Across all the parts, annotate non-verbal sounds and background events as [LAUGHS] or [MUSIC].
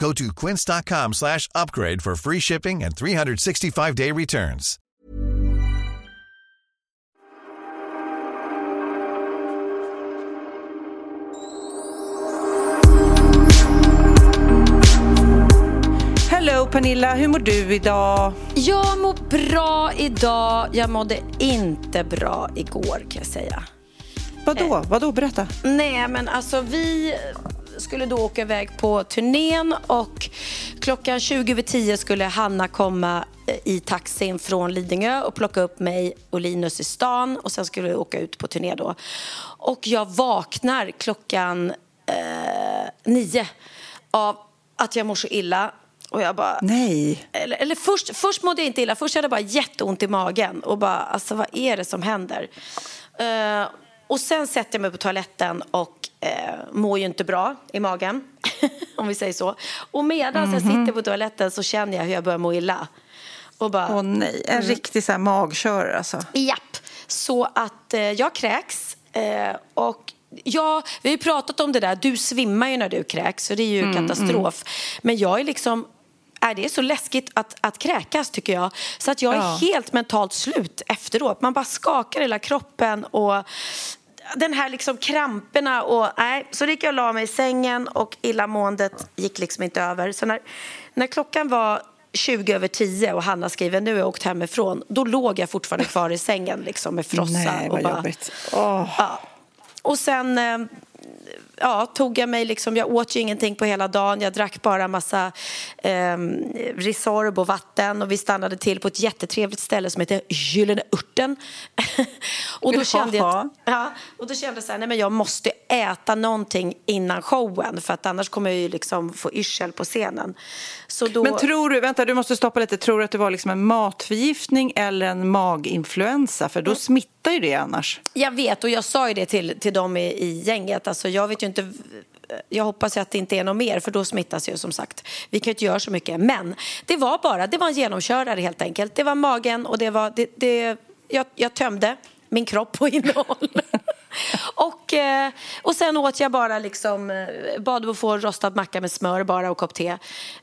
Go to quince.com slash upgrade for free shipping and 365-day returns. Hello Pernilla, hur mår du idag? Jag mår bra idag. Jag mådde inte bra igår kan jag säga. Vadå? Eh. Vadå? Berätta. Nej, men alltså vi skulle då åka iväg på turnén och klockan 20 över 10 skulle Hanna komma eh, i taxin från Lidingö och plocka upp mig och Linus i stan och sen skulle vi åka ut på turné då. Och jag vaknar klockan eh, nio av att jag mår så illa och jag bara... Nej. Eller, eller först, först mådde jag inte illa, först hade jag bara jätteont i magen och bara, alltså vad är det som händer? Eh, och sen sätter jag mig på toaletten och eh, mår ju inte bra i magen, [LAUGHS] om vi säger så. Och medan jag sitter på toaletten så känner jag hur jag börjar må illa. Och bara, Åh nej, Mm. en riktig så här magkörare alltså. Japp, så att eh, jag kräks. Eh, och ja, vi har ju pratat om det där, du svimmar ju när du kräks så det är ju katastrof. Men jag är liksom är det är så läskigt att, att kräkas tycker jag. Så att jag är Ja. helt mentalt slut efteråt. Man bara skakar hela kroppen och den här liksom kramperna och nej. Så gick jag och la mig i sängen och illamåendet gick liksom inte över. Så när, när klockan var 20 över 10 och Hanna skriver nu har jag åkt hemifrån. Då låg jag fortfarande kvar i sängen liksom med frossa. Nej, och vad bara, jobbigt. Åh. Ja. Och sen eh, ja, tog jag mig liksom, jag åt ju ingenting på hela dagen. Jag drack bara massa eh, Resorb och vatten och vi stannade till på ett jättetrevligt ställe som heter Gyllene Örten. [LAUGHS] och då kände jag, ja, och då kände jag så här, nej men jag måste äta någonting innan showen för att annars kommer jag ju liksom få yrsel på scenen. Så då, Men tror du, vänta du måste stoppa lite, tror du att det var liksom en matförgiftning eller en maginfluensa? För då smittar ju det annars. Jag vet och jag sa ju det till, till dem i, i gänget. Alltså, jag vet ju inte jag hoppas ju att det inte är något mer för då smittas jag som sagt. Vi kan ju inte göra så mycket. Men det var bara, det var en genomkörare helt enkelt. Det var magen och det var, det, det, jag, jag tömde min kropp på innehåll. [LAUGHS] [LAUGHS] och, eh, och sen åt jag bara liksom, eh, få rostad macka med smör bara och kopp te.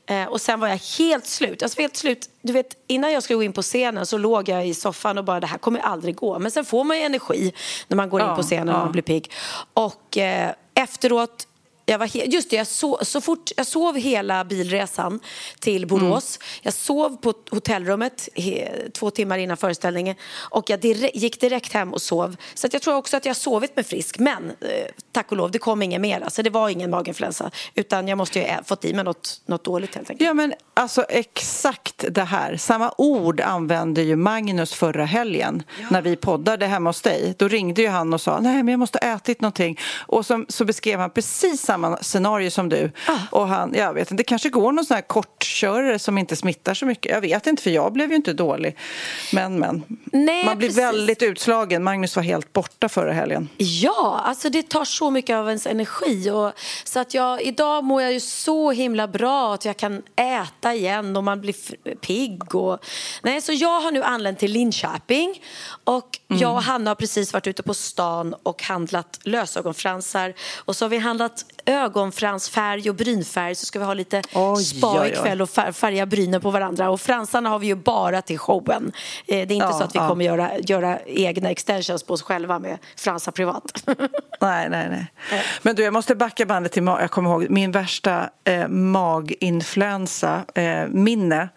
Eh, och sen var jag helt slut. Alltså helt slut. Du vet, innan jag skulle gå in på scenen så låg jag i soffan och bara det här kommer aldrig gå. Men sen får man ju energi när man går in Ja, på scenen ja. och blir pigg. Och eh, efteråt jag var just det, jag sov, så fort jag sov hela bilresan till Borås. Jag sov på hotellrummet he, två timmar innan föreställningen och jag dire- gick direkt hem och sov. Så att jag tror också att jag sovit mig frisk. Men eh, tack och lov, det kom inget mer. Alltså, det var ingen maginfluensa. Utan jag måste ju ha fått i mig något, något dåligt helt enkelt. Ja men alltså exakt det här. Samma ord använde ju Magnus förra helgen när vi poddade hemma hos dig. Då ringde ju han och sa nej men jag måste ha ätit någonting. Och så, så beskrev han precis samma scenario som du. Ah. Och han, jag vet inte, det kanske går någon sån här kortkörare som inte smittar så mycket. Jag vet inte för jag blev ju inte dålig. Men men. Nej, Man blir precis. väldigt utslagen. Magnus var helt borta förra helgen. Ja, alltså det tar så mycket av ens energi. Och, så att jag, idag mår jag ju så himla bra att jag kan äta igen och man blir pigg. Och, nej, så jag har nu anlänt till Linköping och jag och Hanna har precis varit ute på stan och handlat lösögonfransar. Och så har vi handlat ögonfransfärg och brynfärg så ska vi ha lite Oj, spa oj, oj. ikväll och fär- färga brynen på varandra. Och fransarna har vi ju bara till showen. Eh, Det är inte Ja, så att vi ja. kommer göra, göra egna extensions på oss själva med fransar privat. [LAUGHS] Nej, nej, nej. Men du, jag måste backa bandet till jag kommer ihåg min värsta eh, maginfluensa, eh, minne.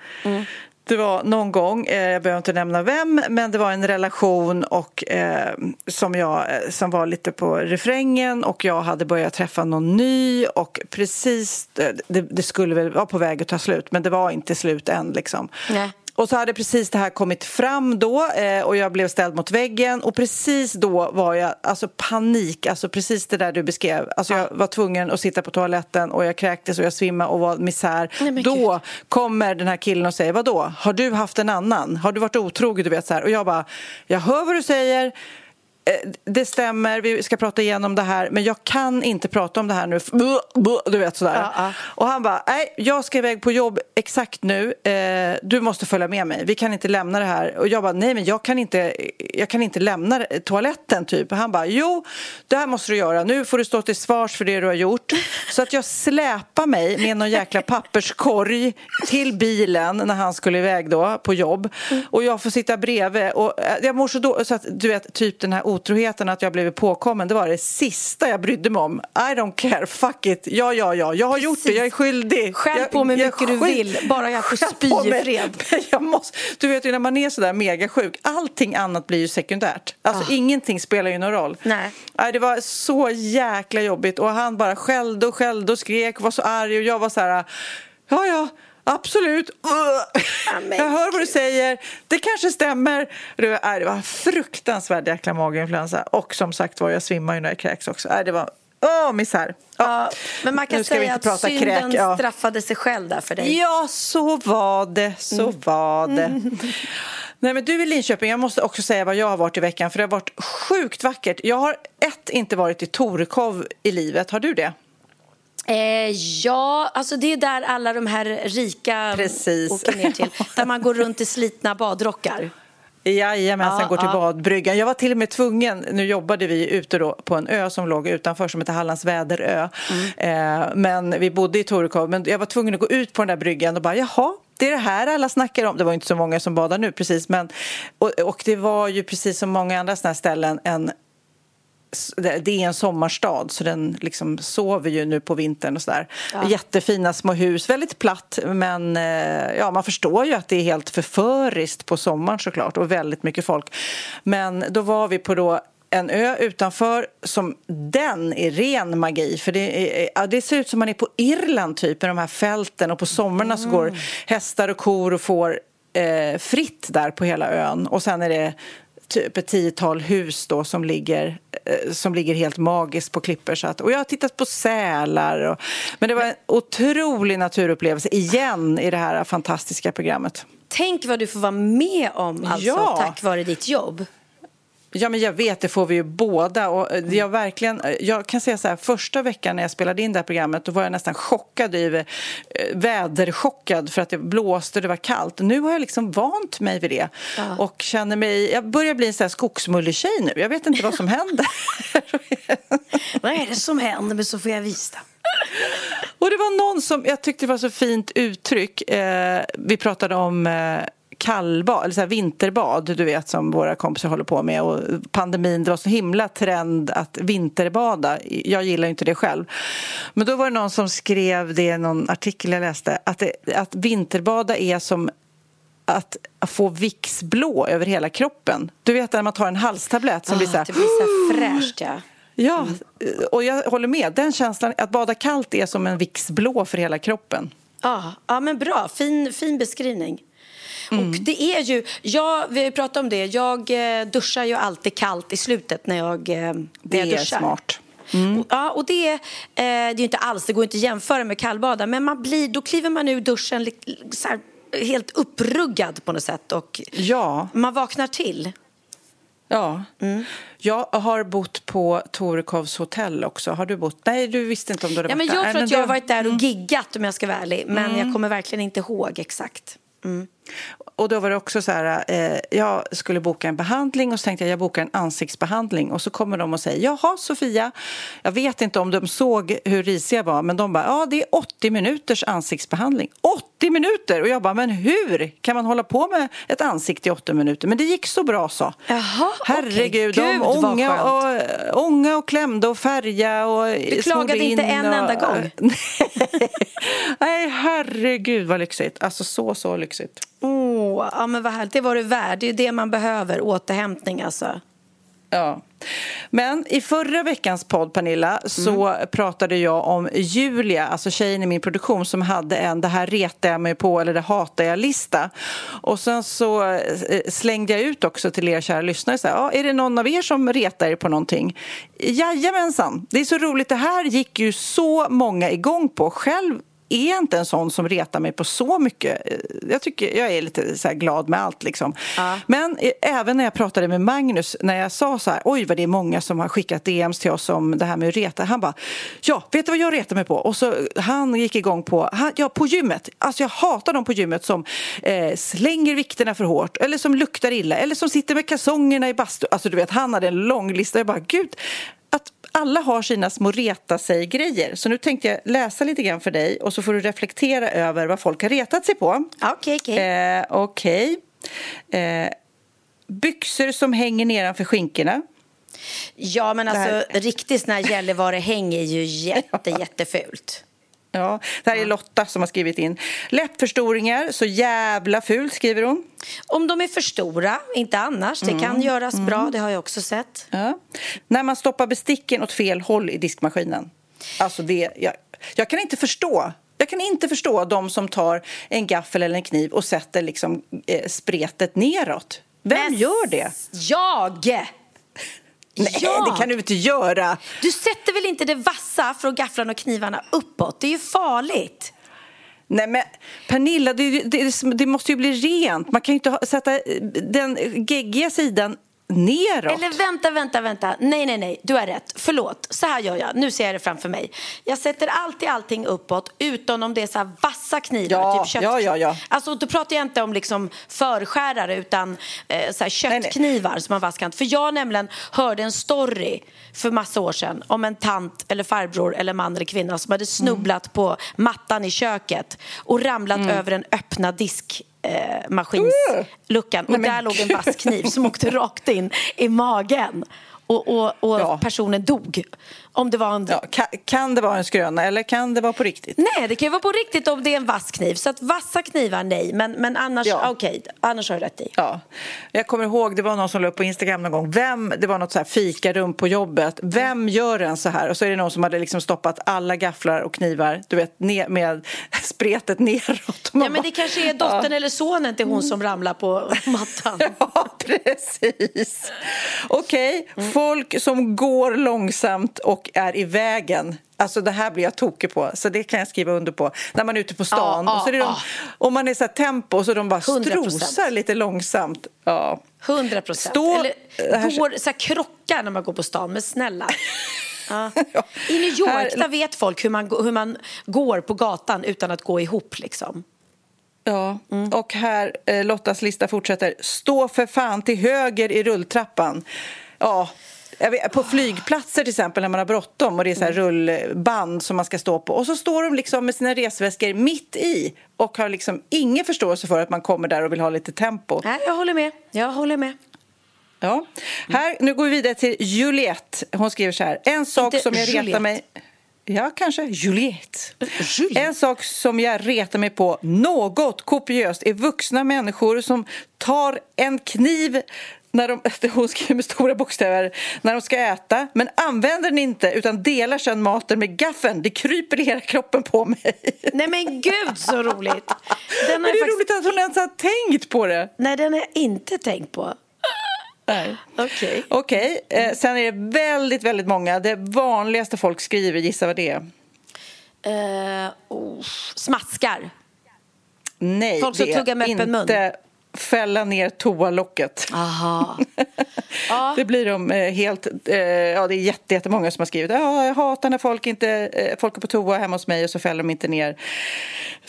Det var någon gång, eh, jag behöver inte nämna vem, men det var en relation och, eh, som, jag, eh, som var lite på refrängen och jag hade börjat träffa någon ny och precis, eh, det, det skulle väl vara på väg att ta slut men det var inte slut än liksom. Nej. Och så hade precis det här kommit fram då eh, och jag blev ställd mot väggen och precis då var jag, alltså panik, alltså precis det där du beskrev. Alltså jag var tvungen att sitta på toaletten och jag kräktes och jag svimmade och var misär. Nej, då Gud. kommer den här killen och säger, vadå, har du haft en annan? Har du varit otrogen? Du vet så här. Och jag bara, jag hör vad du säger. Eh, Det stämmer, vi ska prata igenom det här men jag kan inte prata om det här nu. Du vet sådär. Ja, ja. Och han bara, nej jag ska iväg på jobb exakt nu. Eh, du måste följa med mig. Vi kan inte lämna det här. Och jag bara, nej men jag kan inte, jag kan inte lämna toaletten typ. Han bara, jo det här måste du göra. Nu får du stå till svars för det du har gjort. Så att jag släpar mig med någon jäkla [LAUGHS] papperskorg till bilen när han skulle iväg då på jobb. Och jag får sitta bredvid. Och eh, jag mår så då, så att du vet typ den här otroheten att jag blev påkommen. Det var det sista jag brydde mig om. I don't care, fuck it. Ja, ja, ja, jag har gjort det. Jag är skyldig. Skäll på mig jag mycket du vill, bara jag får spy i fred. Jag måste, du vet ju när man är sådär megasjuk, allting annat blir ju sekundärt. Alltså ingenting spelar ju någon roll. Nej. Nej, det var så jäkla jobbigt och han bara skällde och skällde och skrek och var så arg och jag var så här, ja, ja. Absolut. Jag hör vad du säger. Det kanske stämmer. Det var, nej, det var en fruktansvärd jäkla maginfluensa. Och som sagt var, jag svimmar ju när jag kräks också. Nej, det var åh, misär. Ja. Ja, men man kan säga att synden ja. straffade sig själv där för dig. Ja, så var det. Så Mm. var det. Nej, men du i Linköping, jag måste också säga vad jag har varit i veckan för det har varit sjukt vackert. Jag har ett inte varit i Torekov i livet. Har du det? Eh, ja, alltså det är där alla de här rika Precis. åker ner till. Där man går runt i slitna badrockar. Jajamensan, Ja, går till ja. badbryggan. Jag var till och med tvungen, nu jobbade vi ute då på en ö som låg utanför som heter Hallands Väderö. Mm. Eh, men vi bodde i Torekov, men jag var tvungen att gå ut på den där bryggan och bara jaha, det är det här alla snackar om. Det var inte så många som badar nu precis, men och, och det var ju precis som många andra sådana här ställen en det är en sommarstad så den liksom sover ju nu på vintern och sådär. Jättefina små hus, väldigt platt men eh, ja, man förstår ju att det är helt förföriskt på sommaren såklart och väldigt mycket folk. Men då var vi på då en ö utanför som den är ren magi för det, är, ja, det ser ut som man är på Irland typ med de här fälten och på sommarna så går hästar och kor och får eh, fritt där på hela ön och sen är det typ ett tiotal hus då som ligger, eh, som ligger helt magiskt på klippor. Så att, och jag har tittat på sälar. Och, men det var en otrolig naturupplevelse igen i det här fantastiska programmet. Tänk vad du får vara med om alltså, Ja. tack vare ditt jobb. Ja, men jag vet, det får vi ju båda. Och eh, jag, verkligen, eh, jag kan säga så här, första veckan när jag spelade in det här programmet då var jag nästan chockad, över, eh, väderchockad för att det blåste och det var kallt. Nu har jag liksom vant mig vid det och känner mig, jag börjar bli en sån här skogsmulletjej nu. Jag vet inte vad som händer. [LAUGHS] Vad är det som händer med Sofia Wistam? Och det var någon som, jag tyckte det var så fint uttryck. Eh, vi pratade om eh, kallbad, eller så vinterbad, du vet som våra kompisar håller på med. Och pandemin, det var så himla trend att vinterbada. Jag gillar inte det själv. Men då var det någon som skrev det i någon artikel jag läste, att, det, att vinterbada är som att få Vicks blå över hela kroppen. Du vet när man tar en halstablett som blir så här... Ah, det blir så här fräscht, ja. Ja, och jag håller med. Den känslan, att bada kallt är som en Vicks blå för hela kroppen. Ja, ja men bra. Fin, fin beskrivning. Mm. Och det är ju, jag, vi pratat om det, jag eh, duschar ju alltid kallt i slutet när jag, eh, när Det jag är duschar. smart. Och, ja, och det, eh, det är inte alls, det går inte att jämföra med kallbada, men man blir, då kliver man ur duschen här, helt uppruggad på något sätt och Ja, man vaknar till. ja. Jag har bott på Torekovs hotell också. Har du bott? Nej, du visste inte om du hade Ja, men varit jag där. tror att jag har varit där och giggat om jag ska vara ärlig, men jag kommer verkligen inte ihåg exakt. Och då var det också så här, eh, jag skulle boka en behandling och så tänkte jag jag bokar en ansiktsbehandling och så kommer de och säger jaha Sofia, jag vet inte om de såg hur risig jag var men de bara ja det är 80 minuters ansiktsbehandling. 80 minuter! Och jag bara men hur kan man hålla på med ett ansikte i 80 minuter? Men det gick så bra så. Jaha, Herregud, okej. de ånga och, ånga och klämde och färga och Du klagade inte in en och, enda gång? [LAUGHS] Nej, herregud vad lyxigt. Alltså så, så lyxigt. Åh, ja, men vad härligt. Det var du värd. Det är det man behöver, återhämtning alltså. Ja. Men i förra veckans podd, Pernilla, så mm. pratade jag om Julia, alltså tjejen i min produktion som hade en det här retar jag mig på eller det hatar jag-lista. Och sen så eh, slängde jag ut också till er kära lyssnare, så här, ja, är det någon av er som retar er på någonting? Jajamensan, det är så roligt. Det här gick ju så många igång på. Själv är inte en sån som retar mig på så mycket. Jag tycker jag är lite så glad med allt. Liksom. Ja. Men även när jag pratade med Magnus, när jag sa så här, oj vad det är många som har skickat DMs till oss om det här med att reta. Han bara, ja, vet du vad jag retar mig på? Och så han gick igång på, han, ja, på gymmet. Alltså jag hatar dem på gymmet som eh, slänger vikterna för hårt eller som luktar illa eller som sitter med kalsongerna i bastu. Alltså du vet, han hade en lång lista. Jag bara, gud, alla har sina små reta sig-grejer. Så nu tänkte jag läsa lite grann för dig och så får du reflektera över vad folk har retat sig på. Okej, okay, okej. Okay. Eh, okay. eh, byxor som hänger nedanför skinkorna. Ja, men alltså riktigt sån här Gällivare-häng är ju jätte, [LAUGHS] jättefult. Ja, det här är Lotta som har skrivit in. Läppförstoringar, så jävla fult, skriver hon. Om de är för stora, inte annars. Det kan mm. göras mm. bra, det har jag också sett. Ja. När man stoppar besticken åt fel håll i diskmaskinen. Alltså det, jag, jag kan inte förstå jag kan inte förstå de som tar en gaffel eller en kniv och sätter liksom, eh, spretet neråt. Vem Men gör det? Jag! Nej, ja. det kan du inte göra. Du sätter väl inte det vassa från gafflarna och knivarna uppåt? Det är ju farligt. Nej men Pernilla, det, det, det, måste ju bli rent. Man kan ju inte ha, sätta den geggiga sidan neråt. Eller vänta, vänta, vänta. Nej, nej, nej. Du har rätt. Förlåt. Så här gör jag. Nu ser jag det framför mig. Jag sätter alltid allting uppåt utom om det är så här vassa knivar. Ja, typ kött... ja, ja, ja. Alltså, då pratar jag inte om liksom förskärare utan eh, så här köttknivar nej, nej. som man vaskar. För jag nämligen hörde en story för massa år sedan om en tant eller farbror eller man eller kvinna som hade snubblat mm. på mattan i köket och ramlat mm. över en öppna disk eh, maskinsluckan. Och där låg en vass kniv som åkte rakt in i magen. Och, och, och ja. personen dog. Om det var en... Ja, kan, kan, det vara en skröna eller kan det vara på riktigt? Nej, det kan ju vara på riktigt om det är en vass kniv. Så att vassa knivar, nej. Men, men annars, ja. okej, okay, annars har du rätt i. Ja. Jag kommer ihåg, det var någon som la upp på Instagram någon gång. Vem, det var något så här fikarum på jobbet. Vem gör en så här? Och så är det någon som hade liksom stoppat alla gafflar och knivar, du vet, ner, med [LAUGHS] spretet neråt. Ja, men det kanske är dottern ja. eller sonen till hon som ramlar på mattan. [LAUGHS] ja, precis. Okej, okay. mm. folk som går långsamt och och är i vägen. Alltså det här blir jag tokig på, så det kan jag skriva under på. När man är ute på stan ja, och, så är de, ja. och man är så här tempo så de bara 100%. strosar lite långsamt. Ja. 100 procent. Eller går, så här, krockar när man går på stan, men snälla. [LAUGHS] Ja. I New York här... där vet folk hur man, hur man går på gatan utan att gå ihop. Liksom. Ja, mm. och här, eh, Lottas lista fortsätter. Stå för fan till höger i rulltrappan. Ja, Vet, på flygplatser till exempel när man har bråttom och det är så här rullband som man ska stå på och så står de liksom med sina resväskor mitt i och har liksom ingen förståelse för att man kommer där och vill ha lite tempo. Nej, jag håller med. Jag håller med. Ja. Här, nu går vi vidare till Juliette. Hon skriver så här. En sak Inte som jag Juliette. retar mig... Ja, kanske. Juliette. Juliette. En sak som jag retar mig på något kopiöst är vuxna människor som tar en kniv när de, [LAUGHS] hon skriver med stora bokstäver, när de ska äta, men använder den inte utan delar sedan maten med gaffeln. Det kryper i hela kroppen på mig. [LAUGHS] Nej men gud så roligt! Den men det är faktiskt... roligt att hon ens har tänkt på det. Nej, den har jag inte tänkt på. Okej. Okay. okay. Eh, sen är det väldigt, väldigt många. Det vanligaste folk skriver, gissa vad det är? Uh, oh, smaskar. Nej, folk som tuggar med öppen inte... mun fälla ner toalocket. Aha. [LAUGHS] ja. Det blir de eh, helt... Eh, ja, det är jättemånga som har skrivit ja, jag hatar när folk, inte, eh, folk är på toa hemma hos mig och så fäller de inte ner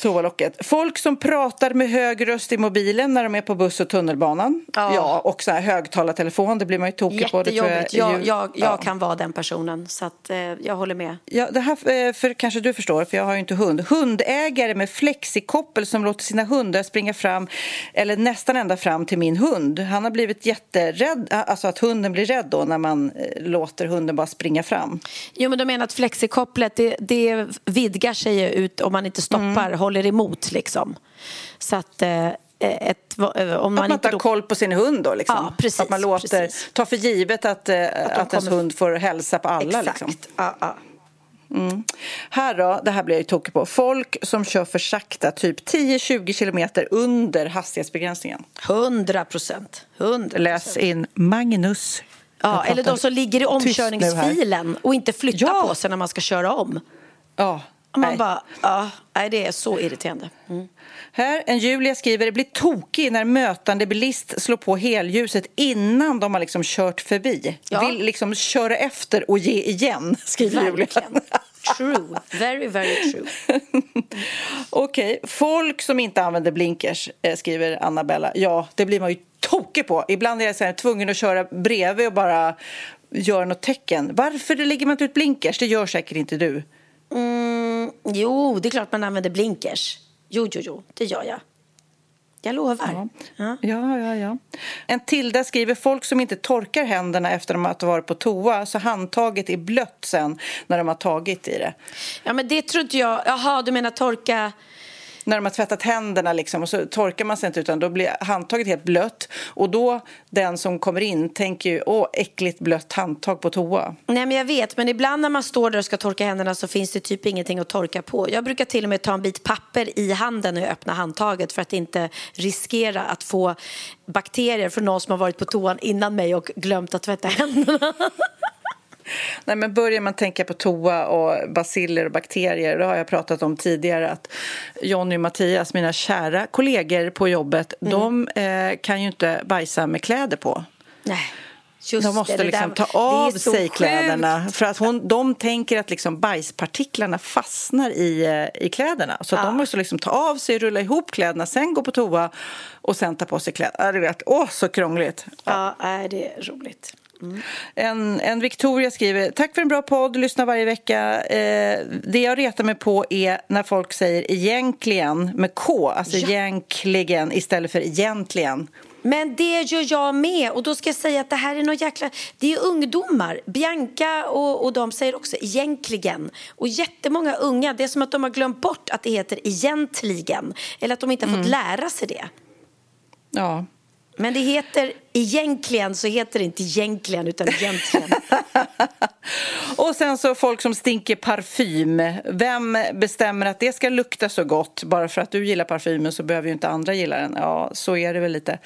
toalocket. Folk som pratar med hög röst i mobilen när de är på buss och tunnelbanan. Ja, ja och så här högtalartelefon, det blir man ju tokig på. Det tror jag, jag, jag, jag ja. kan vara den personen, så att, jag håller med. Ja, det här för, kanske du förstår, för jag har ju inte hund. Hundägare med flexikoppel som låter sina hundar springa fram eller nästan ända fram till min hund. Han har blivit jätterädd, alltså att hunden blir rädd då när man eh, låter hunden bara springa fram. Jo, men du menar att flexikopplet det, det vidgar sig ut om man inte stoppar, mm. håller emot liksom. Så att eh, ett... eh, Om man Att man inte tar då, koll på sin hund då liksom. Ja, precis, Att man låter, precis. tar för givet att, eh, att, ens kommer- hund får hälsa på alla Exakt. liksom. Ja, ja. Här då, det här blir jag ju tokig på. Folk som kör för sakta, typ 10-20 kilometer under hastighetsbegränsningen. 100 procent. 100 Läs in Magnus. Ja, eller de som ligger i omkörningsfilen och inte flyttar Ja. på sig när man ska köra om. Ja, man nej. bara, ja, nej, det är så irriterande. Mm. Här, en Julia skriver, det blir tokig när mötande bilist slår på helljuset innan de har liksom kört förbi. Ja. Vill liksom köra efter och ge igen, [LAUGHS] skriver Julia. Verkligen. True. Very, very true. [LAUGHS] Okej, folk som inte använder blinkers, eh, skriver Annabella. Ja, det blir man ju tokig på. Ibland är jag så här, tvungen att köra bredvid och bara göra något tecken. Varför lägger man inte ut blinkers? Det gör säkert inte du. Mm, jo, det är klart man använder blinkers. Jo, jo, jo, det gör jag. Jag lovar. Ja. Ja, ja, ja. En Tilda skriver folk som inte torkar händerna efter att ha varit på toa så handtaget är blött sen när de har tagit i det. ja, men det tror inte jag. Jaha, du menar torka... När de har tvättat händerna liksom, och så torkar man sig inte utan då blir handtaget helt blött och då den som kommer in tänker ju åh äckligt blött handtag på toa. Nej, men jag vet, men ibland när man står där och ska torka händerna så finns det typ ingenting att torka på. Jag brukar till och med ta en bit papper i handen när jag öppnar handtaget för att inte riskera att få bakterier från någon som har varit på toan innan mig och glömt att tvätta händerna. [LAUGHS] Nej, men börjar man tänka på toa och basiller och bakterier, då har jag pratat om tidigare att Jonny och Mattias, mina kära kollegor på jobbet, Mm. de eh, kan ju inte bajsa med kläder på. Nej, just De måste det, det liksom där- ta det av sig sjukt. kläderna för att hon, de tänker att liksom bajspartiklarna fastnar i, eh, i kläderna. Så att de måste liksom ta av sig, rulla ihop kläderna, sen gå på toa och sen ta på sig kläderna. Ja, du vet, åh så krångligt. Ja, nej, det är roligt. En, en Victoria skriver, tack för en bra podd, lyssnar varje vecka. Eh, det jag retar mig på är när folk säger egentligen med K, alltså Ja. egentligen istället för egentligen. Men det gör jag med. Och då ska jag säga att det här är något jäkla... Det är ungdomar. Bianca och, och de säger också egentligen. Och jättemånga unga, det är som att de har glömt bort att det heter egentligen. Eller att de inte har fått lära sig det. Ja. Men det heter egentligen så heter det inte egentligen utan egentligen. [LAUGHS] Och sen så folk som stinker parfym. Vem bestämmer att det ska lukta så gott? Bara för att du gillar parfymen så behöver ju inte andra gilla den. Ja, så är det väl lite.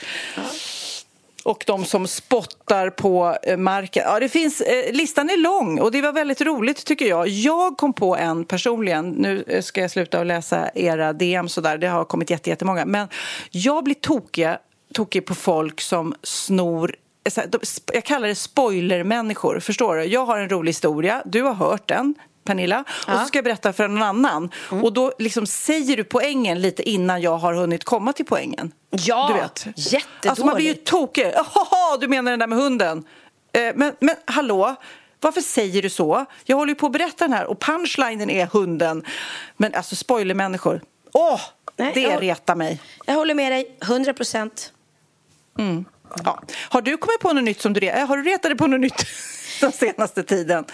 Och de som spottar på eh, marken. Ja, det finns, eh, listan är lång och det var väldigt roligt tycker jag. Jag kom på en personligen. Nu eh, ska jag sluta att läsa era DM så där. Det har kommit jätte- jättemånga. Men jag blir tokig, tokig på folk som snor sp- jag kallar det spoilermänniskor. Förstår du? Jag har en rolig historia. Du har hört den. Pernilla, och så ska jag berätta för någon annan. Och då liksom säger du poängen lite innan jag har hunnit komma till poängen. Ja, du vet. jättedåligt. Alltså man blir ju tokig. Jaha, du menar den där med hunden. Eh, men, men hallå, varför säger du så? Jag håller ju på att berätta den här och punchlinen är hunden. Men alltså spoilermänniskor. Åh, Nej, det jag- retar mig. Jag håller med dig, 100 procent. Ja. Har du kommit på något nytt som du re- eh, Har du retat dig på något nytt [LAUGHS] den senaste tiden?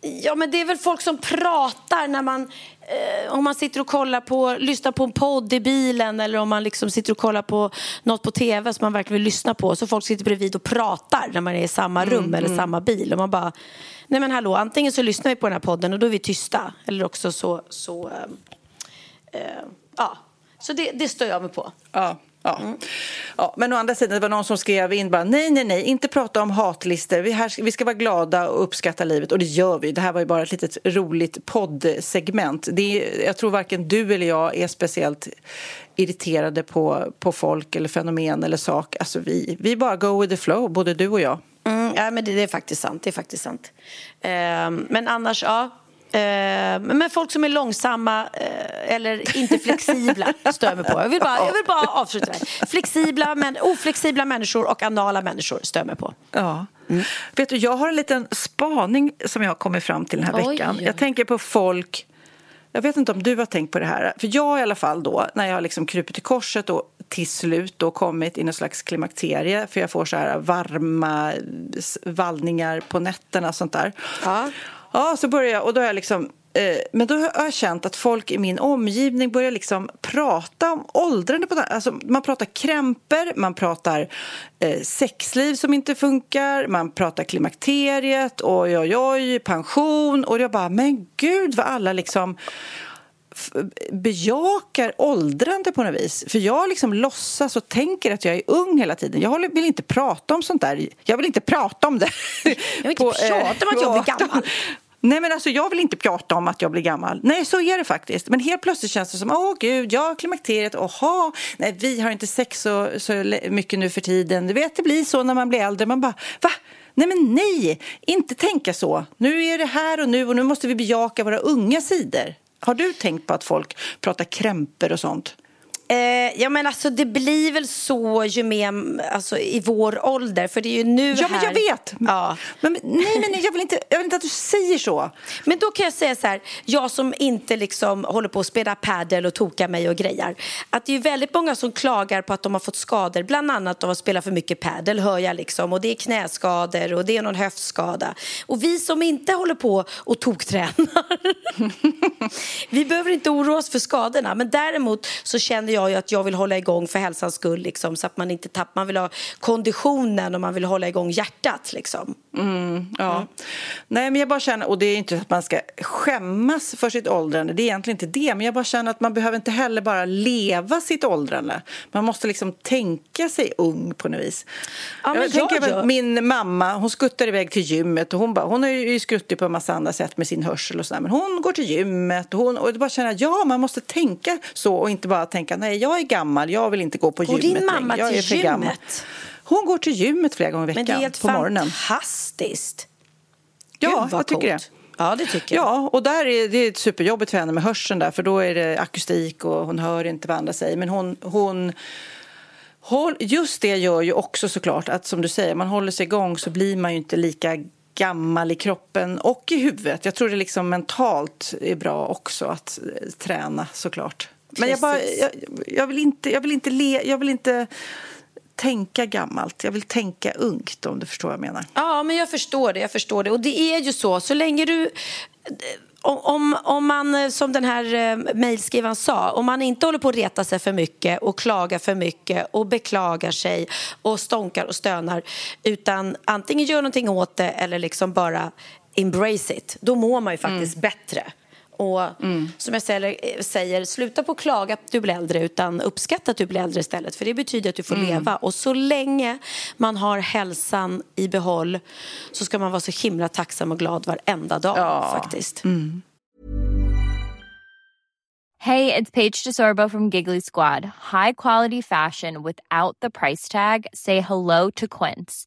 Ja, men det är väl folk som pratar när man... Eh, om man sitter och kollar på, lyssnar på en podd i bilen eller om man liksom sitter och kollar på något på tv som man verkligen vill lyssna på. Så folk sitter bredvid och pratar när man är i samma rum eller samma bil. Och man bara, nej men hallå, antingen så lyssnar vi på den här podden och då är vi tysta. Eller också så, så eh, eh, ja. Så det, det stör jag mig på. Ja. Ja. ja, men å andra sidan, det var någon som skrev in bara nej, nej, nej, inte prata om hatlistor. Vi, här, vi ska vara glada och uppskatta livet och det gör vi. Det här var ju bara ett litet roligt poddsegment. Det är, jag tror varken du eller jag är speciellt irriterade på, på folk eller fenomen eller sak. Alltså vi, vi bara go with the flow, både du och jag. Mm, ja, men det, det är faktiskt sant. Det är faktiskt sant. Ehm, men annars, ja. Ehm, men folk som är långsamma eh, eller inte flexibla [LAUGHS] stör mig på. Jag vill bara, jag vill bara avsluta där. Flexibla, men oflexibla människor och anala människor stör mig på. Ja. Vet du, jag har en liten spaning som jag har kommit fram till den här Oj. veckan. Jag tänker på folk... Jag vet inte om du har tänkt på det här. För jag i alla fall då, när jag har liksom krupit till korset och till slut då kommit i någon slags klimakterie för jag får så här varma vallningar på nätterna och sånt där. Ja. Ja, så började jag och då har jag liksom eh, men då har jag känt att folk i min omgivning börjar liksom prata om åldrande. På, alltså man pratar krämper, man pratar eh, sexliv som inte funkar, man pratar klimakteriet, oj, oj, oj, pension. Och jag bara, men gud vad alla liksom bejakar åldrande på något vis. För jag liksom låtsas och tänker att jag är ung hela tiden. Jag vill inte prata om sånt där. Jag vill inte prata om det. Jag vill inte [LAUGHS] på, prata om att jag blir gammal. [LAUGHS] Nej, men alltså jag vill inte prata om att jag blir gammal. Nej, så är det faktiskt. Men helt plötsligt känns det som, åh gud, jag har klimakteriet, oha, nej, vi har inte sex så, så mycket nu för tiden. Du vet, det blir så när man blir äldre. Man bara, va? Nej, men nej, inte tänka så. Nu är det här och nu och nu måste vi bejaka våra unga sidor. Har du tänkt på att folk pratar krämper och sånt? Eh, ja men alltså det blir väl så ju mer alltså, i vår ålder för det är ju nu Ja här... men jag vet! Ja. Men, nej men jag vill, inte, jag vill inte att du säger så. Men då kan jag säga så här, jag som inte liksom håller på att spela padel och toka mig och grejer. Att det är väldigt många som klagar på att de har fått skador, bland annat av att spela för mycket padel hör jag liksom. Och det är knäskador och det är någon höftskada. Och vi som inte håller på och toktränar, [LAUGHS] [LAUGHS] vi behöver inte oroa oss för skadorna. Men däremot så känner jag ju att jag vill hålla igång för hälsans skull liksom, så att man inte tappar, man vill ha konditionen och man vill hålla igång hjärtat liksom. Mm, ja. Mm. Nej, men jag bara känner, och det är inte att man ska skämmas för sitt åldrande, det är egentligen inte det, men jag bara känner att man behöver inte heller bara leva sitt åldrande. Man måste liksom tänka sig ung på något vis. Ja, jag, tänker jag... min mamma, hon skuttar iväg till gymmet och hon, bara, hon har ju skruttit på en massa andra sätt med sin hörsel och sådär, men hon går till gymmet och hon, och jag bara känner att ja, man måste tänka så och inte bara tänka nej, jag är gammal, jag vill inte gå på går gymmet din mamma till gymmet? Gammal. Hon går till gymmet flera gånger i veckan Men det är helt på morgonen. fantastiskt. Ja, jag tycker det. Ja, det tycker jag. Ja, och där är det är superjobbigt för henne med hörseln där, för då är det akustik och hon hör inte vad andra säger. Men hon, hon just det gör ju också såklart att som du säger, man håller sig igång så blir man ju inte lika gammal i kroppen och i huvudet. Jag tror det liksom mentalt är bra också att eh, träna såklart. Men jag, bara, jag, jag, vill inte, jag vill inte le, jag vill inte tänka gammalt. Jag vill tänka ungt om du förstår vad jag menar. Ja, men jag förstår det. Jag förstår det. Och det är ju så, så länge du om, om man, som den här eh, mejlskrivaren sa, om man inte håller på att reta sig för mycket och klagar för mycket och beklagar sig och stånkar och stönar utan antingen gör någonting åt det eller liksom bara embrace it, då mår man ju faktiskt mm. bättre. Och mm. som jag säger, säger, sluta på att klaga att du blir äldre utan uppskatta att du blir äldre istället. För det betyder att du får mm. leva. Och så länge man har hälsan i behåll så ska man vara så himla tacksam och glad varenda dag ja. faktiskt. Mm. Hej, it's Paige DeSorbo from Giggly Squad. High quality fashion without the price tag. Say hello to Quince.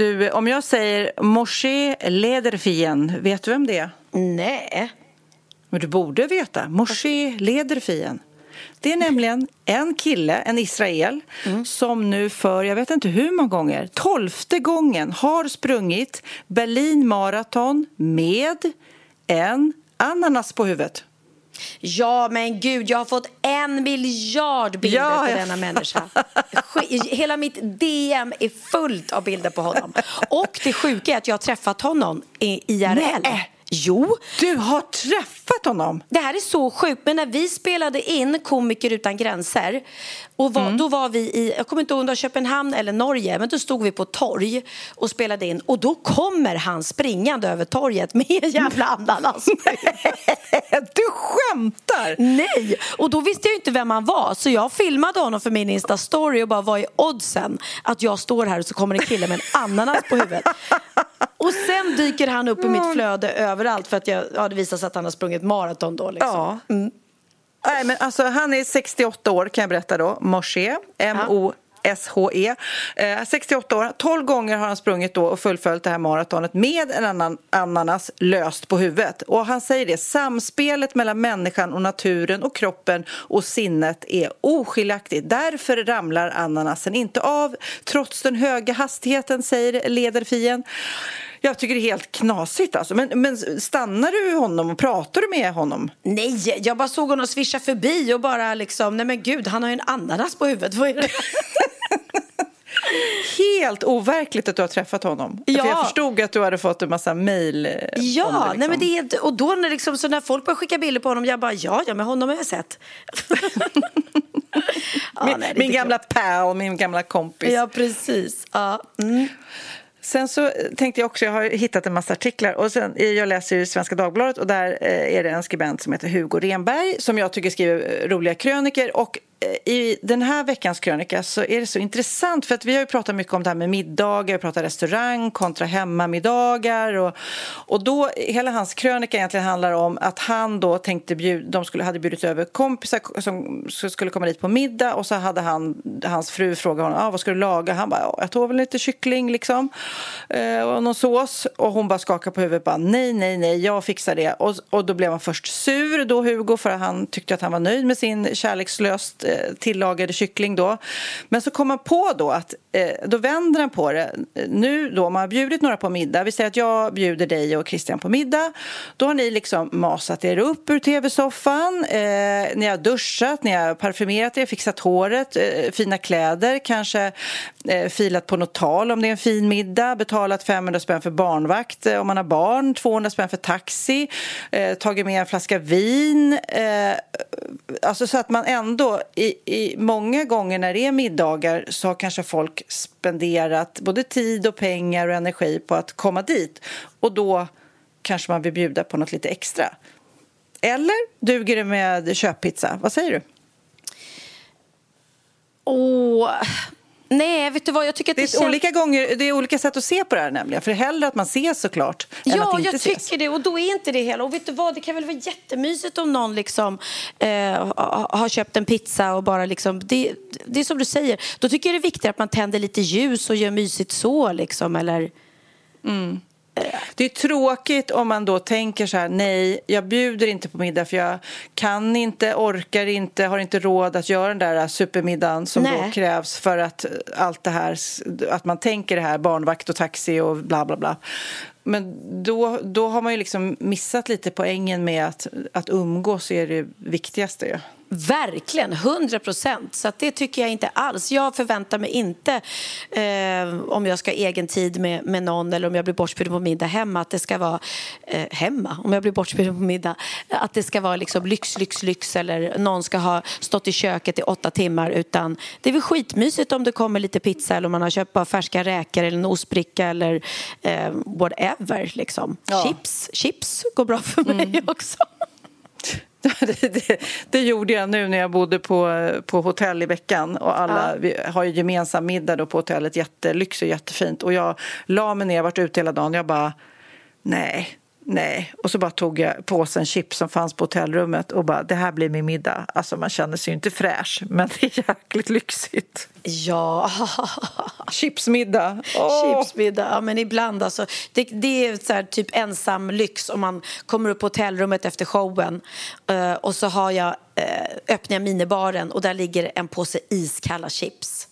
Du, om jag säger Moshe Lederfien, vet du vem det är? Nej. Men du borde veta. Moshe Lederfien. Det är nämligen en kille, en Israel, mm. som nu för, jag vet inte hur många gånger, tolfte gången har sprungit Berlin Marathon med en ananas på huvudet. Ja, men gud, jag har fått en miljard bilder ja, på denna människa. Hela mitt DM är fullt av bilder på honom. Och det sjuka är att jag har träffat honom i IRL. Nej. Jo. Du har träffat honom? Det här är så sjukt. Men när vi spelade in Komiker utan gränser och var, mm. då var vi i, jag kommer inte ihåg om det var Köpenhamn eller Norge, men då stod vi på torg och spelade in och då kommer han springande över torget med en jävla ananas. du skämtar? Nej, och då visste jag inte vem han var så jag filmade honom för min Insta-story och bara vad är oddsen att jag står här och så kommer en kille med en ananas på huvudet. Och sen dyker han upp i mitt flöde överallt för att jag, ja, det visar sig att han har sprungit maraton då. Liksom. Ja. Mm. Nej, men alltså, han är 68 år kan jag berätta då, Moshe, M-O SHE. Eh, 68 år, 12 gånger har han sprungit då och fullföljt det här maratonet med en annan ananas löst på huvudet. Och han säger det, samspelet mellan människan och naturen och kroppen och sinnet är oskiljaktigt. Därför ramlar ananasen inte av trots den höga hastigheten, säger Lederfien. Jag tycker det är helt knasigt alltså. Men, men stannar du honom och pratar du med honom? Nej, jag bara såg honom svischa förbi och bara liksom, nej men gud, han har ju en ananas på huvudet. Vad är det? [LAUGHS] Helt overkligt att du har träffat honom. Ja. För jag förstod att du hade fått en massa mejl eh, Ja, det, liksom. nej men det är, och då när, liksom, så när folk börjar skicka bilder på honom, jag bara ja, ja men honom har jag sett. [LAUGHS] ja, min, nej, min gamla pal, min gamla kompis. Ja, precis. Ja. Mm. Sen så tänkte jag också, jag har hittat en massa artiklar och sen, jag läser ju Svenska Dagbladet och där eh, är det en skribent som heter Hugo Renberg som jag tycker skriver roliga kröniker och i den här veckans krönika så är det så intressant för att vi har ju pratat mycket om det här med middagar, vi pratar restaurang kontra hemmamiddagar och, och då, hela hans krönika egentligen handlar om att han då tänkte bjud, de skulle, hade bjudit över kompisar som skulle komma dit på middag och så hade han, hans fru frågat honom, ah, vad ska du laga? Han bara, jag tog väl lite kyckling liksom eh, och någon sås och hon bara skakade på huvudet bara, nej, nej, nej, jag fixar det och, och då blev han först sur då Hugo för att han tyckte att han var nöjd med sin kärlekslöst Eh, tillagade kyckling då. Men så kom man på då att eh, då vänder han på det. Nu då, man har bjudit några på middag. Vi säger att jag bjuder dig och Christian på middag. Då har ni liksom masat er upp ur tv-soffan. Eh, ni har duschat, ni har parfymerat er, fixat håret, eh, fina kläder, kanske Eh, filat på något tal om det är en fin middag, betalat 500 spänn för barnvakt eh, om man har barn, 200 spänn för taxi, eh, tagit med en flaska vin. Eh, alltså så att man ändå i, i, många gånger när det är middagar så har kanske folk spenderat både tid och pengar och energi på att komma dit. Och då kanske man vill bjuda på något lite extra. Eller duger det med köppizza? Vad säger du? Åh, Nej, vet du vad? Jag tycker att det, är känns... olika gånger, det är olika sätt att se på det här nämligen. För hellre att man ses såklart än ja, att inte jag ses. tycker det. Och då är inte det hela. Och vet du vad? Det kan väl vara jättemysigt om någon liksom eh, har köpt en pizza och bara liksom... Det, det är som du säger. Då tycker jag det är viktigt att man tänder lite ljus och gör mysigt så liksom. Eller... Mm. Det är tråkigt om man då tänker så här, nej, jag bjuder inte på middag för jag kan inte, orkar inte, har inte råd att göra den där supermiddagen som nej. då krävs för att allt det här, att man tänker det här, barnvakt och taxi och bla bla bla. Men då, då har man ju liksom missat lite poängen med att, att umgås är det viktigaste. Ja. Verkligen, 100 procent. Så det tycker jag inte alls. Jag förväntar mig inte, eh, om jag ska ha egen tid med, med någon eller om jag blir bortbjuden på middag hemma, att det ska vara eh, hemma, om jag blir bortbjuden på middag, att det ska vara liksom lyx, lyx, lyx eller någon ska ha stått i köket i åtta timmar. Utan det är väl skitmysigt om det kommer lite pizza eller om man har köpt bara färska räkor eller en ostbricka eller eh, whatever. Liksom. Ja. Chips, chips går bra för mig mm. också. [LAUGHS] [LAUGHS] det, det, det, gjorde jag nu när jag bodde på, på hotell i veckan. Och alla, ja. Vi har ju gemensam middag då på hotellet, jättelyx och jättefint. Och jag la mig ner, varit ute hela dagen. Jag bara, nej, Nej, och så bara tog jag påsen chips som fanns på hotellrummet och bara, det här blir min middag. Alltså man känner sig ju inte fräsch, men det är jäkligt lyxigt. Ja. [LAUGHS] Chipsmiddag. Oh. Chipsmiddag, ja men ibland alltså. Det, det är så här, typ ensam lyx om man kommer upp på hotellrummet efter showen uh, och så har jag, uh, öppnar jag minibaren och där ligger en påse iskalla chips.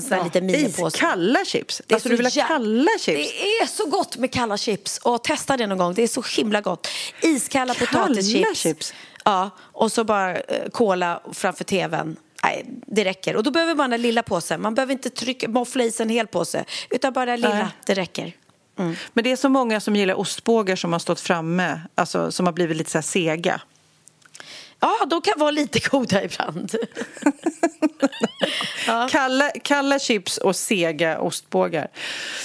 Sån ja, liten minipåse. Iskalla chips? Det alltså du vill ha kalla chips? Det är så gott med kalla chips. Och testa det någon gång. Det är så himla gott. Iskalla potatischips. chips? Ja, och så bara eh, cola framför tvn. Nej, det räcker. Och då behöver man den lilla påsen. Man behöver inte trycka, moffla i sig en hel påse. Utan bara den lilla, Nej. det räcker. Mm. Men det är så många som gillar ostbågar som har stått framme, alltså som har blivit lite så sega. Ja, de kan vara lite goda ibland. [LAUGHS] ja. kalla, kalla chips och sega ostbågar.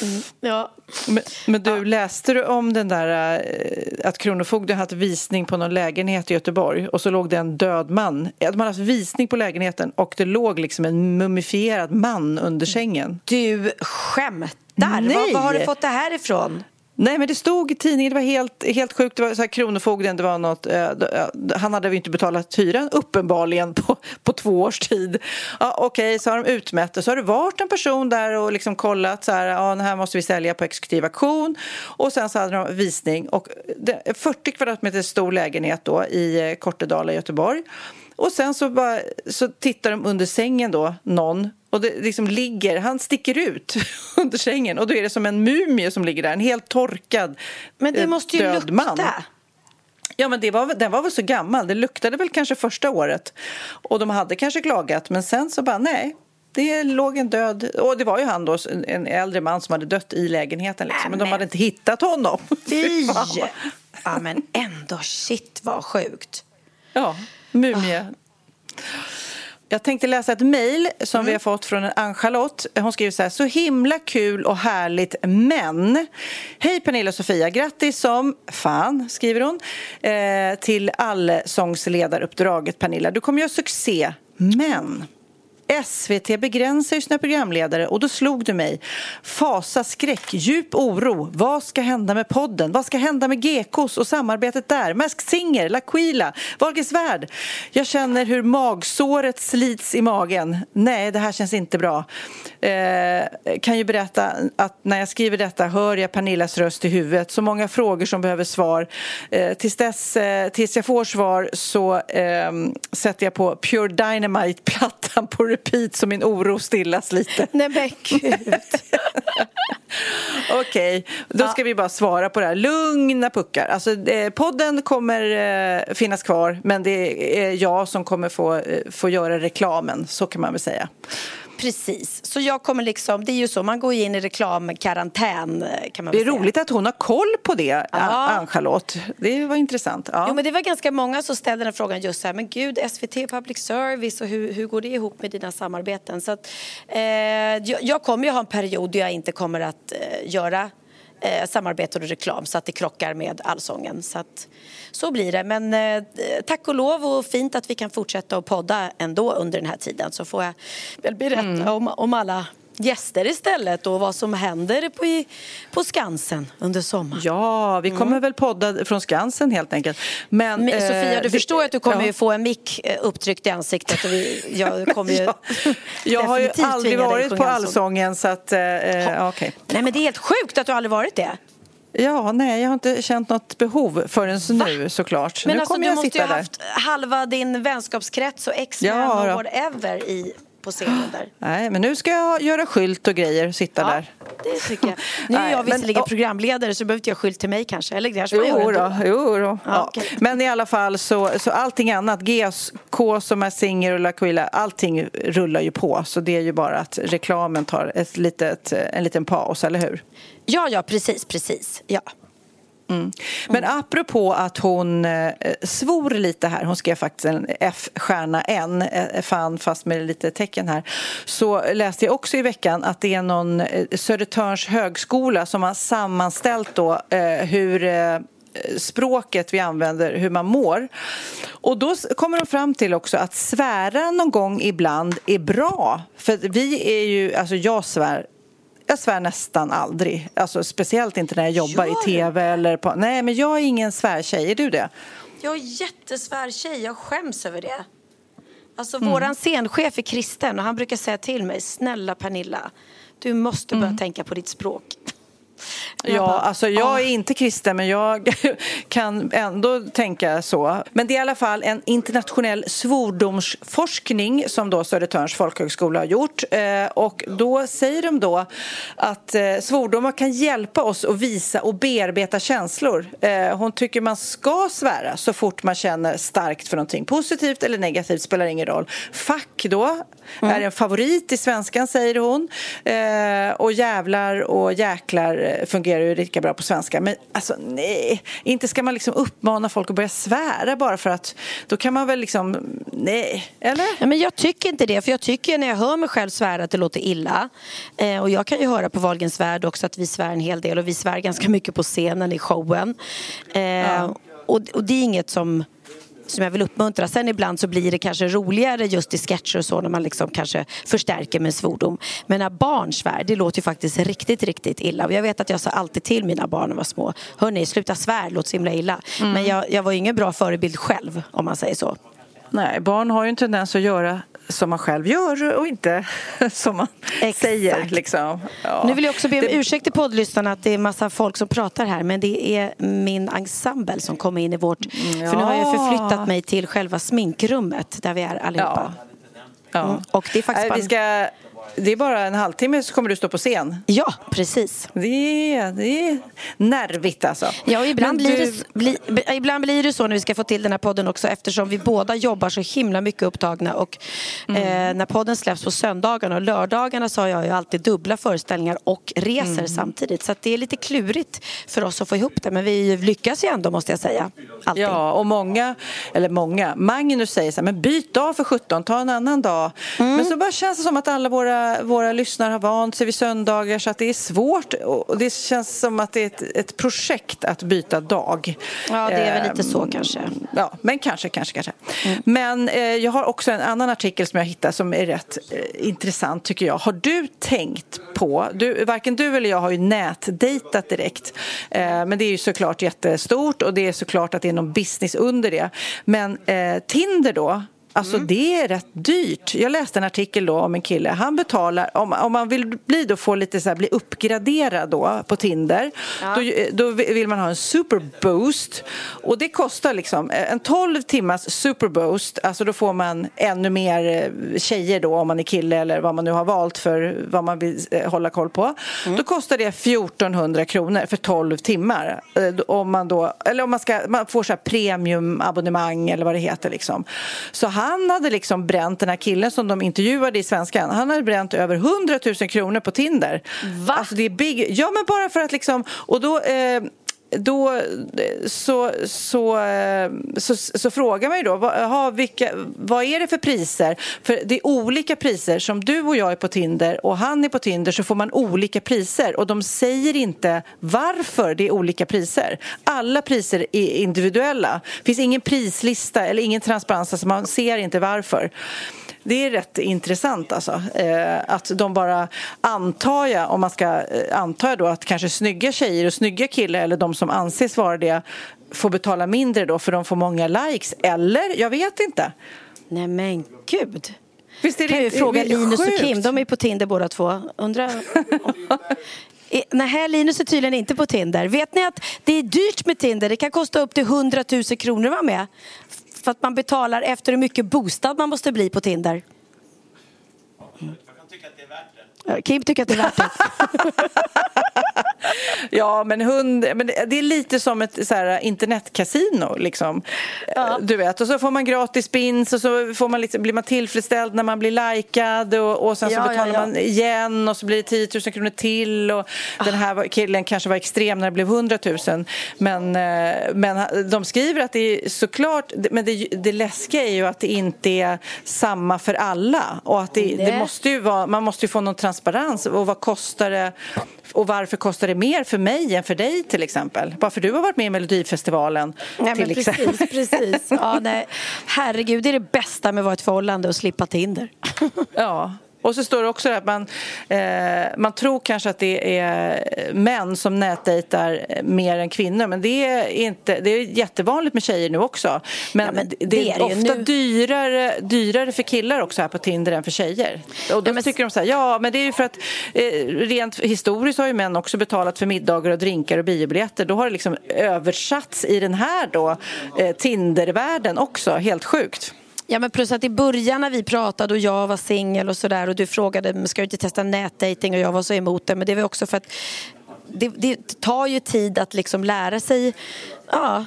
Mm. Ja. Men, men du, ja. läste du om den där äh, att Kronofogden hade visning på någon lägenhet i Göteborg och så låg det en död man. De hade haft visning på lägenheten och det låg liksom en mumifierad man under sängen. Du skämtar? Var, var har du fått det här ifrån? Nej, men det stod i tidningen. Det var helt, helt sjukt. Det var så här, Kronofogden, det var något, eh, eh han hade ju inte betalat hyran uppenbarligen på, på två års tid. Ja, Okej, okay, så har de utmätt det. Så har det varit en person där och liksom kollat så här, ja, den här måste vi sälja på exekutiv auktion. Och sen så hade de visning. Och det, 40 kvadratmeter stor lägenhet då i eh, Kortedala i Göteborg. Och sen så, bara, så tittar de under sängen då, någon och det liksom ligger, han sticker ut [LAUGHS] under sängen och då är det som en mumie som ligger där, en helt torkad Men det eh, måste ju lukta. Man. Ja, men det var, den var väl så gammal. Det luktade väl kanske första året. Och de hade kanske klagat, men sen så bara nej. Det låg en död... Och det var ju han då, en äldre man som hade dött i lägenheten. Liksom. Men de hade inte hittat honom. [LAUGHS] Fy! ja, men ändå, shit vad sjukt. Ja, mumie. Jag tänkte läsa ett mejl som Mm. vi har fått från Ann-Charlotte. Hon skriver så här. Så himla kul och härligt, men... Hej Pernilla och Sofia. Grattis som fan, skriver hon, eh, till allsångsledaruppdraget Pernilla. Du kommer göra succé, men... SVT begränsar ju sina programledare och då slog du mig. Fasa, skräck, djup oro. Vad ska hända med podden? Vad ska hända med Gekos och samarbetet där? Mask Singer, L'Aquila, Wahlgrens värld. Jag känner hur magsåret slits i magen. Nej, det här känns inte bra. Eh, kan ju berätta att när jag skriver detta hör jag Pernillas röst i huvudet. Så många frågor som behöver svar. Eh, tills, dess, eh, tills jag får svar så eh, sätter jag på Pure Dynamite-plattan på repeat så min oro stillas lite. Nej men gud. [LAUGHS] Okej, då ska vi bara svara på det här. Lugna puckar. Alltså, eh, podden kommer eh, finnas kvar men det är jag som kommer få, eh, få göra reklamen, så kan man väl säga. Precis, så jag kommer liksom, det är ju så, man går in i reklamkarantän kan man Det är säga. roligt att hon har koll på det, Ja. Ann-Charlotte. Det var intressant. Ja. Jo men det var ganska många som ställde den frågan just så här, men gud SVT public service och hur, hur går det ihop med dina samarbeten? Så att, eh, jag, jag kommer ju ha en period då jag inte kommer att eh, göra eh, samarbete och reklam så att det krockar med allsången. Så, att, så blir det. Men eh, tack och lov och fint att vi kan fortsätta att podda ändå under den här tiden så får jag väl berätta Mm. om, om alla gäster istället och vad som händer på, i, på Skansen under sommaren. Ja, vi kommer väl podda från Skansen helt enkelt. Men, Mm. Men, eh, Sofia, du det- förstår ju att du kommer ja. få en mick eh, upptryckt i ansiktet och vi, jag [LAUGHS] kommer ju Ja. Jag har ju aldrig varit på allsång. Allsången så att, eh, eh, okej. Nej men det är helt sjukt att du aldrig varit det. Ja, nej, jag har inte känt något behov förrän nu såklart. Men nu alltså du jag måste ju ha haft halva din vänskapskrets och ex-män Ja, och whatever i, på scenen där. Nej, men nu ska jag göra skylt och grejer och sitta där. det tycker jag. [LAUGHS] Nu är jag visserligen programledare så behöver inte jag skylt till mig kanske. Eller kanske Jo, gör då, jo då. Ja. okej. Men i alla fall så, så allting annat, GSK som är Singer och L'Aquila, allting rullar ju på. Så det är ju bara att reklamen tar ett litet, en liten paus, eller hur? Ja, ja, precis, precis. Ja. Men apropå att hon eh, svor lite här, hon skrev faktiskt en F-stjärna N, eh, fan fast med lite tecken här, så läste jag också i veckan att det är någon eh, Södertörns högskola som har sammanställt då eh, hur eh, språket vi använder, hur man mår. Och då kommer de fram till också att svära någon gång ibland är bra. För vi är ju, alltså jag svär jag svär nästan aldrig. Alltså, speciellt inte när jag jobbar Gör i tv eller på... Nej, men jag är ingen svärtjej. Är du det? Jag är jättesvär tjej, jag skäms över det. Alltså Mm. våran scenchef är kristen och han brukar säga till mig, snälla Pernilla, du måste börja tänka på ditt språk. Mm. Ja, alltså jag är inte kristen men jag [LAUGHS] kan ändå tänka så. Men det är i alla fall en internationell svordomsforskning som då Södertörns folkhögskola har gjort. Eh, och då säger de då att eh, svordomar kan hjälpa oss att visa och bearbeta känslor. Eh, hon tycker man ska svära så fort man känner starkt för någonting. Positivt eller negativt spelar ingen roll. Fuck då är en favorit i svenskan säger hon. Och jävlar och jäklar eh, fungerar ju lika bra på svenska. Men alltså nej, inte ska man liksom uppmana folk att börja svära bara för att då kan man väl liksom, nej, eller? Ja, men jag tycker inte det, för jag tycker när jag hör mig själv svära att det låter illa. Eh, och jag kan ju höra på Wahlgrens värld också att vi svär en hel del och vi svär ganska mycket på scenen i showen. Eh, och, och det är inget som som jag vill uppmuntra. Sen ibland så blir det kanske roligare just i sketcher och så när man liksom kanske förstärker med svordom. Men när barn svär, det låter ju faktiskt riktigt, riktigt illa. Och jag vet att jag sa alltid till mina barn när de var små, hörni, sluta svär, låter så himla illa. Men jag, jag var ingen bra förebild själv, om man säger så. Nej, barn har ju en tendens att göra som man själv gör och inte [LAUGHS] som man Exakt. säger. Liksom. Ja. Nu vill jag också be om Det- ursäkt till poddlyssnarna att det är massa folk som pratar här men det är min ensemble som kommer in i vårt... För nu har jag Ja. förflyttat mig till själva sminkrummet där vi är allihopa. Ja. Mm. Och det är faktiskt bara... vi ska det är bara en halvtimme så kommer du stå på scen. Ja, precis. Det är, det är nervigt alltså. Ja, och ibland, Men blir du- det, bli, ibland blir det så när vi ska få till den här podden också eftersom vi båda jobbar så himla mycket upptagna och Mm. eh, när podden släpps på söndagarna och lördagarna så har jag ju alltid dubbla föreställningar och reser Mm. samtidigt så att det är lite klurigt för oss att få ihop det men vi lyckas ju ändå måste jag säga. Alltid. Ja, och många, eller många, Magnus säger så här, men byt dag för 17, ta en annan dag. Mm. Men så bara känns det som att alla våra, våra lyssnare har vant sig vid söndagar så att det är svårt och det känns som att det är ett, ett projekt att byta dag. Ja, det är väl lite så Ehm, kanske. Ja, men kanske, kanske, kanske. Mm. Men eh, jag har också en annan artikel som jag hittade som är rätt eh, intressant tycker jag. Har du tänkt på, du, varken du eller jag har ju nätdejtat direkt, eh, men det är ju såklart jättestort och det är såklart att det är någon business under det. Men eh, Tinder då? Alltså det är rätt dyrt. Jag läste en artikel då om en kille. Han betalar, om, om man vill bli då, få lite så här, bli uppgraderad då på Tinder, då, då vill man ha en superboost. Och det kostar liksom en 12 timmars superboost, alltså då får man ännu mer eh, tjejer då om man är kille eller vad man nu har valt för vad man vill eh, hålla koll på. Då kostar det 1400 kronor för 12 timmar. Eh, Om man då, eller om man, ska, man får så här premiumabonnemang eller vad det heter liksom. Så han hade liksom bränt, den här killen som de intervjuade i Svenskan, han hade bränt över 100 000 kronor på Tinder. Va? Alltså det är big, ja men bara för att liksom, och då eh, då så, så, så, så frågar man ju då vad, aha, vilka, vad är det för priser? För det är olika priser. Som du och jag är på Tinder och han är på Tinder så får man olika priser och de säger inte varför det är olika priser. Alla priser är individuella. Det finns ingen prislista eller ingen transparens, alltså man ser inte varför. Det är rätt intressant alltså. Eh, att de bara antar jag, om man ska eh, anta då att kanske snygga tjejer och snygga killar eller de som anses vara det får betala mindre då för de får många likes. Eller? Jag vet inte. Nej men gud. Visst är det kan ju fråga Linus och sjukt? Kim, de är på Tinder båda två. Undrar... [LAUGHS] Eh, Nej, Linus är tydligen inte på Tinder. Vet ni att det är dyrt med Tinder? Det kan kosta upp till 100 000 kronor att vara med. För att man betalar efter hur mycket bostad man måste bli på Tinder. Ja, Kim tycker att det är värt det. [LAUGHS] [LAUGHS] Ja, men, hund, men det är lite som ett så här, internetkasino. Liksom. Du vet, och så får man gratis spins och så får man liksom, blir man tillfredsställd när man blir likad och, och sen så Ja, ja, betalar ja. man igen och så blir det 10 000 kronor till och den här killen kanske var extrem när det blev 100 000 men, eh, men de skriver att det är såklart men det, det läskiga är ju att det inte är samma för alla och att det, det. Måste vara, man måste ju få någon transparens och vad kostar det och varför kostar det mer för mig än för dig till exempel? Bara för du har varit med i Melodifestivalen Nej, till men exempel. precis, precis. Ja, nej. [LAUGHS] Herregud, det är det bästa med att vara i ett förhållande och slippa Tinder. Ja. Och så står det också att man, eh, man tror kanske att det är män som nätdejtar mer än kvinnor men det är, inte, det är jättevanligt med tjejer nu också. Men, Ja, men det, det är är det ju ofta nu. dyrare, dyrare för killar också här på Tinder än för tjejer. Och då Ja, men- tycker de så här, ja men det är ju för att eh, rent historiskt har ju män också betalat för middagar och drinkar och biobiljetter. Då har det liksom översatts i den här då eh, Tindervärlden också, helt sjukt. Ja, men plus att i början när vi pratade och jag var singel och sådär och du frågade ska du inte testa nätdating och jag var så emot det men det var också för att det, det tar ju tid att liksom lära sig ja,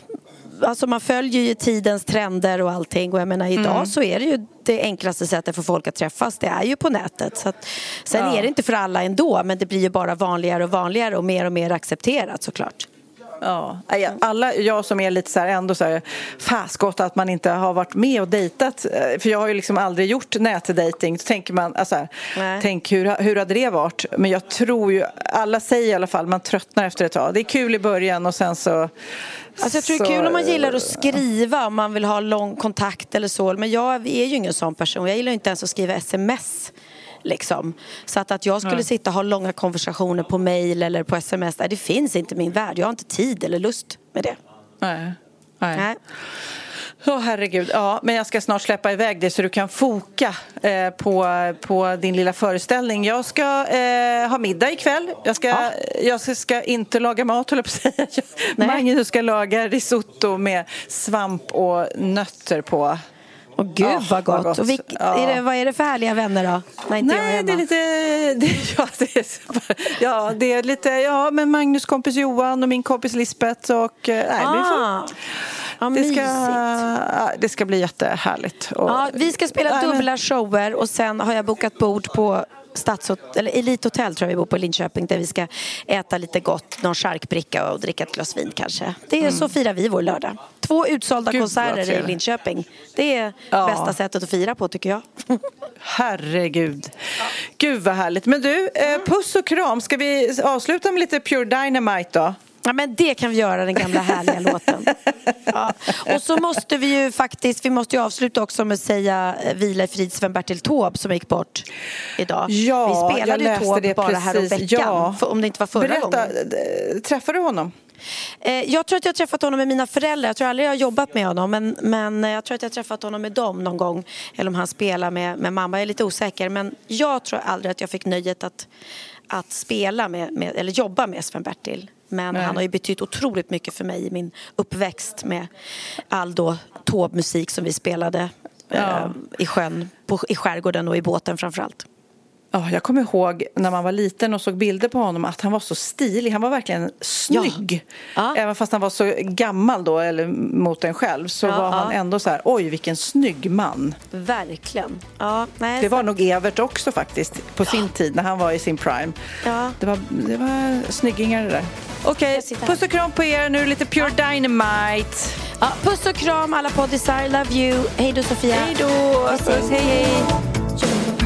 Alltså man följer ju tidens trender och allting och jag menar idag så är det ju det enklaste sättet för folk att träffas det är ju på nätet. Så att, sen Ja. är det inte för alla ändå men det blir ju bara vanligare och vanligare och mer och mer accepterat såklart. Ja, alla, jag som är lite så här ändå så här fasgott att man inte har varit med och dejtat eh, för jag har ju liksom aldrig gjort nätdating. Då tänker man, alltså, här, tänk hur, hur hade det varit? Men jag tror ju, alla säger i alla fall, man tröttnar efter ett tag. Det är kul i början och sen så Alltså jag tror det är kul om man gillar att skriva om man vill ha lång kontakt eller så. Men jag är ju ingen sån person. Jag gillar inte ens att skriva sms. Liksom. Så att, att jag skulle sitta och ha långa konversationer på mail eller på sms, det finns inte i min värld. Jag har inte tid eller lust med det. Nej. Nej. Nej. Åh herregud, ja, men jag ska snart släppa iväg det så du kan foka eh, på, på din lilla föreställning. Jag ska eh, ha middag ikväll. Jag ska, Ja. jag ska, inte laga mat, höll jag på att säga. Magnus ska laga risotto med svamp och nötter på. Åh gud Ja, vad gott. vad gott. Och vilk, Ja. är det, vad är det för härliga vänner då? Nej, hemma? det är lite... [LAUGHS] Det, ja, det är, ja, det är lite... Ja, men Magnus kompis Johan och min kompis Lisbeth och... eh, Nej, vi får, Ah, ja, det, ska, det ska bli jättehärligt. Och, Ja, vi ska spela Nej, men- dubbla shower och sen har jag bokat bord på Stadshot- eller Elithotell tror jag vi bor på i Linköping där vi ska äta lite gott, någon charkbricka och dricka ett glas vin kanske. Det är så firar vi vår lördag. Två utsålda Mm. Gud, konserter i. Linköping. Det är Ja. bästa sättet att fira på tycker jag. [LAUGHS] Herregud. Gud vad härligt. Men du, eh, puss och kram. Ska vi avsluta med lite Pure Dynamite då? Ja, men det kan vi göra, den gamla härliga låten. [LAUGHS] Ja. Och så måste vi ju faktiskt, vi måste ju avsluta också med att säga eh, vila i frid Sven-Bertil Taube som gick bort idag. Ja, vi jag spelade ju Taube bara här om precis. veckan, Ja. för, om det inte var förra Berätta, gången. träffade du honom? Eh, Jag tror att jag har träffat honom med mina föräldrar. Jag tror aldrig jag har jobbat med honom. Men, men eh, jag tror att jag har träffat honom med dem någon gång. Eller om han spelar med, med mamma. Jag är lite osäker. Men jag tror aldrig att jag fick nöjet att, att spela med, med, eller jobba med Sven-Bertil. Men Nej. han har ju betytt otroligt mycket för mig i min uppväxt med all då Taube-musik som vi spelade eh, Ja. i sjön, på, i skärgården och i båten framför allt. Ja, jag kommer ihåg när man var liten och såg bilder på honom att han var så stilig. Han var verkligen snygg. Ja. Även fast han var så gammal då, eller mot en själv, så Ja, var han ja. ändå så här, oj vilken snygg man. Verkligen. Ja, nej, Det var nog Evert också faktiskt, på sin tid när han var i sin prime. Ja. Det, var, det var snyggingar det där. Okej, här. puss och kram på er. Nu lite Pure Dynamite. Ja, puss och kram alla poddisar. Love you. Hej då Sofia. Hej då! Puss, hej hej!